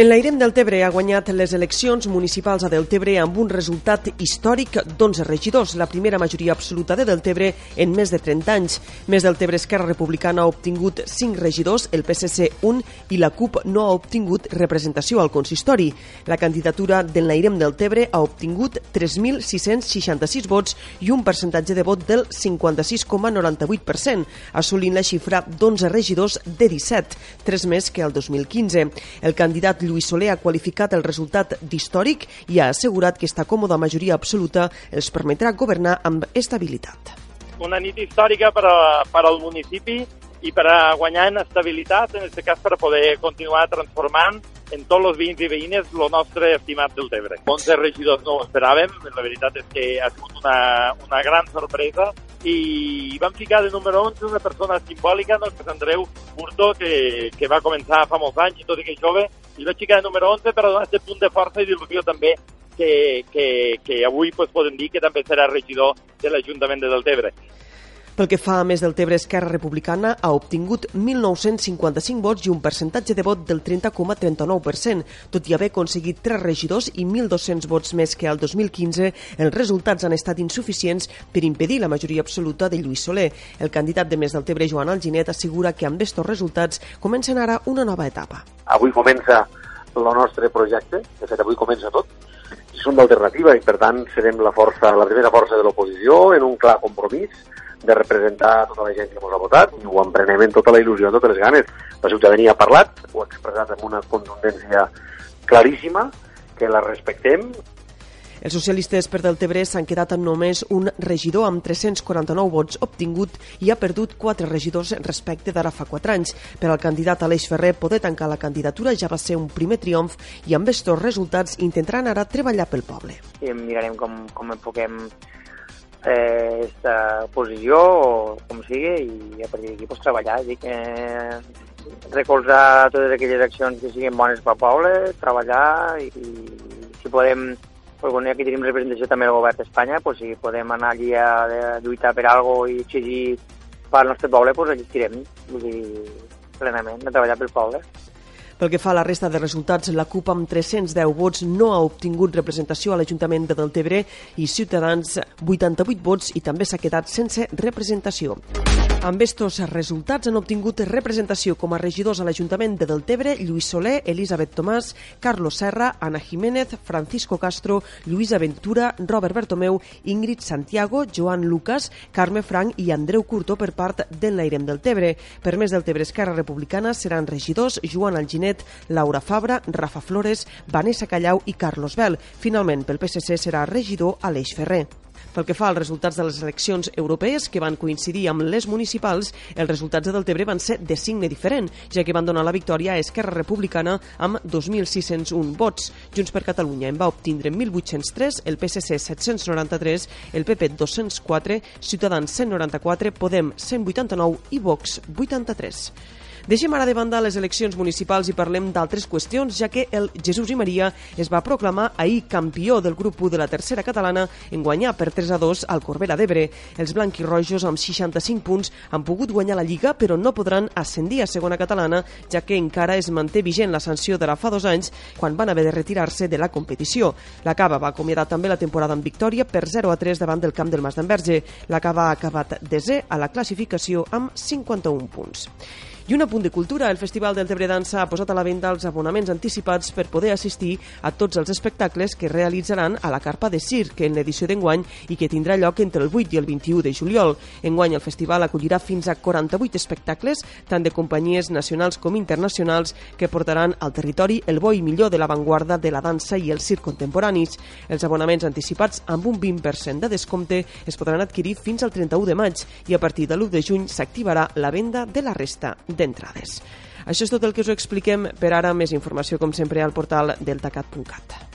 En l'Airem del Tebre ha guanyat les eleccions municipals a Deltebre amb un resultat històric d'11 regidors, la primera majoria absoluta de Deltebre en més de 30 anys. Més Deltebre Esquerra Republicana ha obtingut 5 regidors, el PSC 1 i la CUP no ha obtingut representació al consistori. La candidatura de l'Airem del Tebre ha obtingut 3.666 vots i un percentatge de vot del 56,98%, assolint la xifra d'11 regidors de 17, 3 més que el 2015. El candidat Lluís Soler ha qualificat el resultat d'històric i ha assegurat que esta còmoda majoria absoluta els permetrà governar amb estabilitat. Una nit històrica per, a, per al municipi i per a guanyar en estabilitat, en aquest cas per poder continuar transformant en tots els veïns i veïnes el nostre estimat del Tebre. 11 regidors no ho esperàvem, la veritat és que ha sigut una, una gran sorpresa i vam ficar de número 11 una persona simbòlica, no, que és Andreu Burto, que, que va començar fa molts anys i tot i que és jove, i vaig ficar número 11 per donar aquest punt de força i d'il·lusió també que, que, que avui pues, podem dir que també serà regidor de l'Ajuntament de Deltebre. Pel que fa a més del Tebre, Esquerra Republicana ha obtingut 1.955 vots i un percentatge de vot del 30,39%. Tot i haver aconseguit 3 regidors i 1.200 vots més que al 2015, els resultats han estat insuficients per impedir la majoria absoluta de Lluís Soler. El candidat de més del Tebre, Joan Alginet, assegura que amb estos resultats comencen ara una nova etapa. Avui comença el nostre projecte, de fet avui comença tot, som d'alternativa i per tant serem la força, la primera força de l'oposició en un clar compromís de representar tota la gent que ens ha votat i ho emprenem amb tota la il·lusió, amb totes les ganes. La ciutadania ha parlat, ho ha expressat amb una contundència claríssima, que la respectem els socialistes per Deltebre s'han quedat amb només un regidor amb 349 vots obtingut i ha perdut quatre regidors respecte d'ara fa quatre anys. Per al candidat Aleix Ferrer poder tancar la candidatura ja va ser un primer triomf i amb estos resultats intentaran ara treballar pel poble. I mirarem com, com enfoquem eh, esta posició o com sigui i a partir d'aquí pues, treballar dic, eh, recolzar totes aquelles accions que siguin bones pel poble treballar i, i si podem bueno, aquí tenim representació també del govern d'Espanya pues, si podem anar allí a, lluitar per cosa i exigir pel nostre poble pues, allí estirem vull dir, plenament a treballar pel poble pel que fa a la resta de resultats, la CUP amb 310 vots no ha obtingut representació a l'Ajuntament de Deltebre i Ciutadans 88 vots i també s'ha quedat sense representació. Amb estos resultats han obtingut representació com a regidors a l'Ajuntament de Deltebre Lluís Soler, Elisabet Tomàs, Carlos Serra, Ana Jiménez, Francisco Castro, Lluís Aventura, Robert Bertomeu, Ingrid Santiago, Joan Lucas, Carme Frank i Andreu Curto per part d'Enlairem del Tebre. Per més del Tebre Esquerra Republicana seran regidors Joan Alginet, Laura Fabra, Rafa Flores, Vanessa Callau i Carlos Bel. Finalment, pel PSC serà regidor Aleix Ferrer. Pel que fa als resultats de les eleccions europees, que van coincidir amb les municipals, els resultats de Deltebre van ser de signe diferent, ja que van donar la victòria a Esquerra Republicana amb 2.601 vots. Junts per Catalunya en va obtindre 1.803, el PSC 793, el PP 204, Ciutadans 194, Podem 189 i Vox 83. Deixem ara de banda les eleccions municipals i parlem d'altres qüestions, ja que el Jesús i Maria es va proclamar ahir campió del grup 1 de la tercera catalana en guanyar per 3 a 2 al Corbera d'Ebre. Els blanquirrojos amb 65 punts han pogut guanyar la Lliga, però no podran ascendir a segona catalana, ja que encara es manté vigent la sanció de la fa dos anys, quan van haver de retirar-se de la competició. La Cava va acomiadar també la temporada en victòria per 0 a 3 davant del camp del Mas d'Enverge. La Cava ha acabat desè a la classificació amb 51 punts. I un apunt de cultura, el Festival del Tebre Dansa ha posat a la venda els abonaments anticipats per poder assistir a tots els espectacles que realitzaran a la Carpa de Circ en l'edició d'enguany i que tindrà lloc entre el 8 i el 21 de juliol. Enguany el festival acollirà fins a 48 espectacles, tant de companyies nacionals com internacionals, que portaran al territori el bo i millor de l'avantguarda de la dansa i el circ contemporanis. Els abonaments anticipats amb un 20% de descompte es podran adquirir fins al 31 de maig i a partir de l'1 de juny s'activarà la venda de la resta d'entrades. Això és tot el que us expliquem per ara. Més informació, com sempre, al portal deltacat.cat.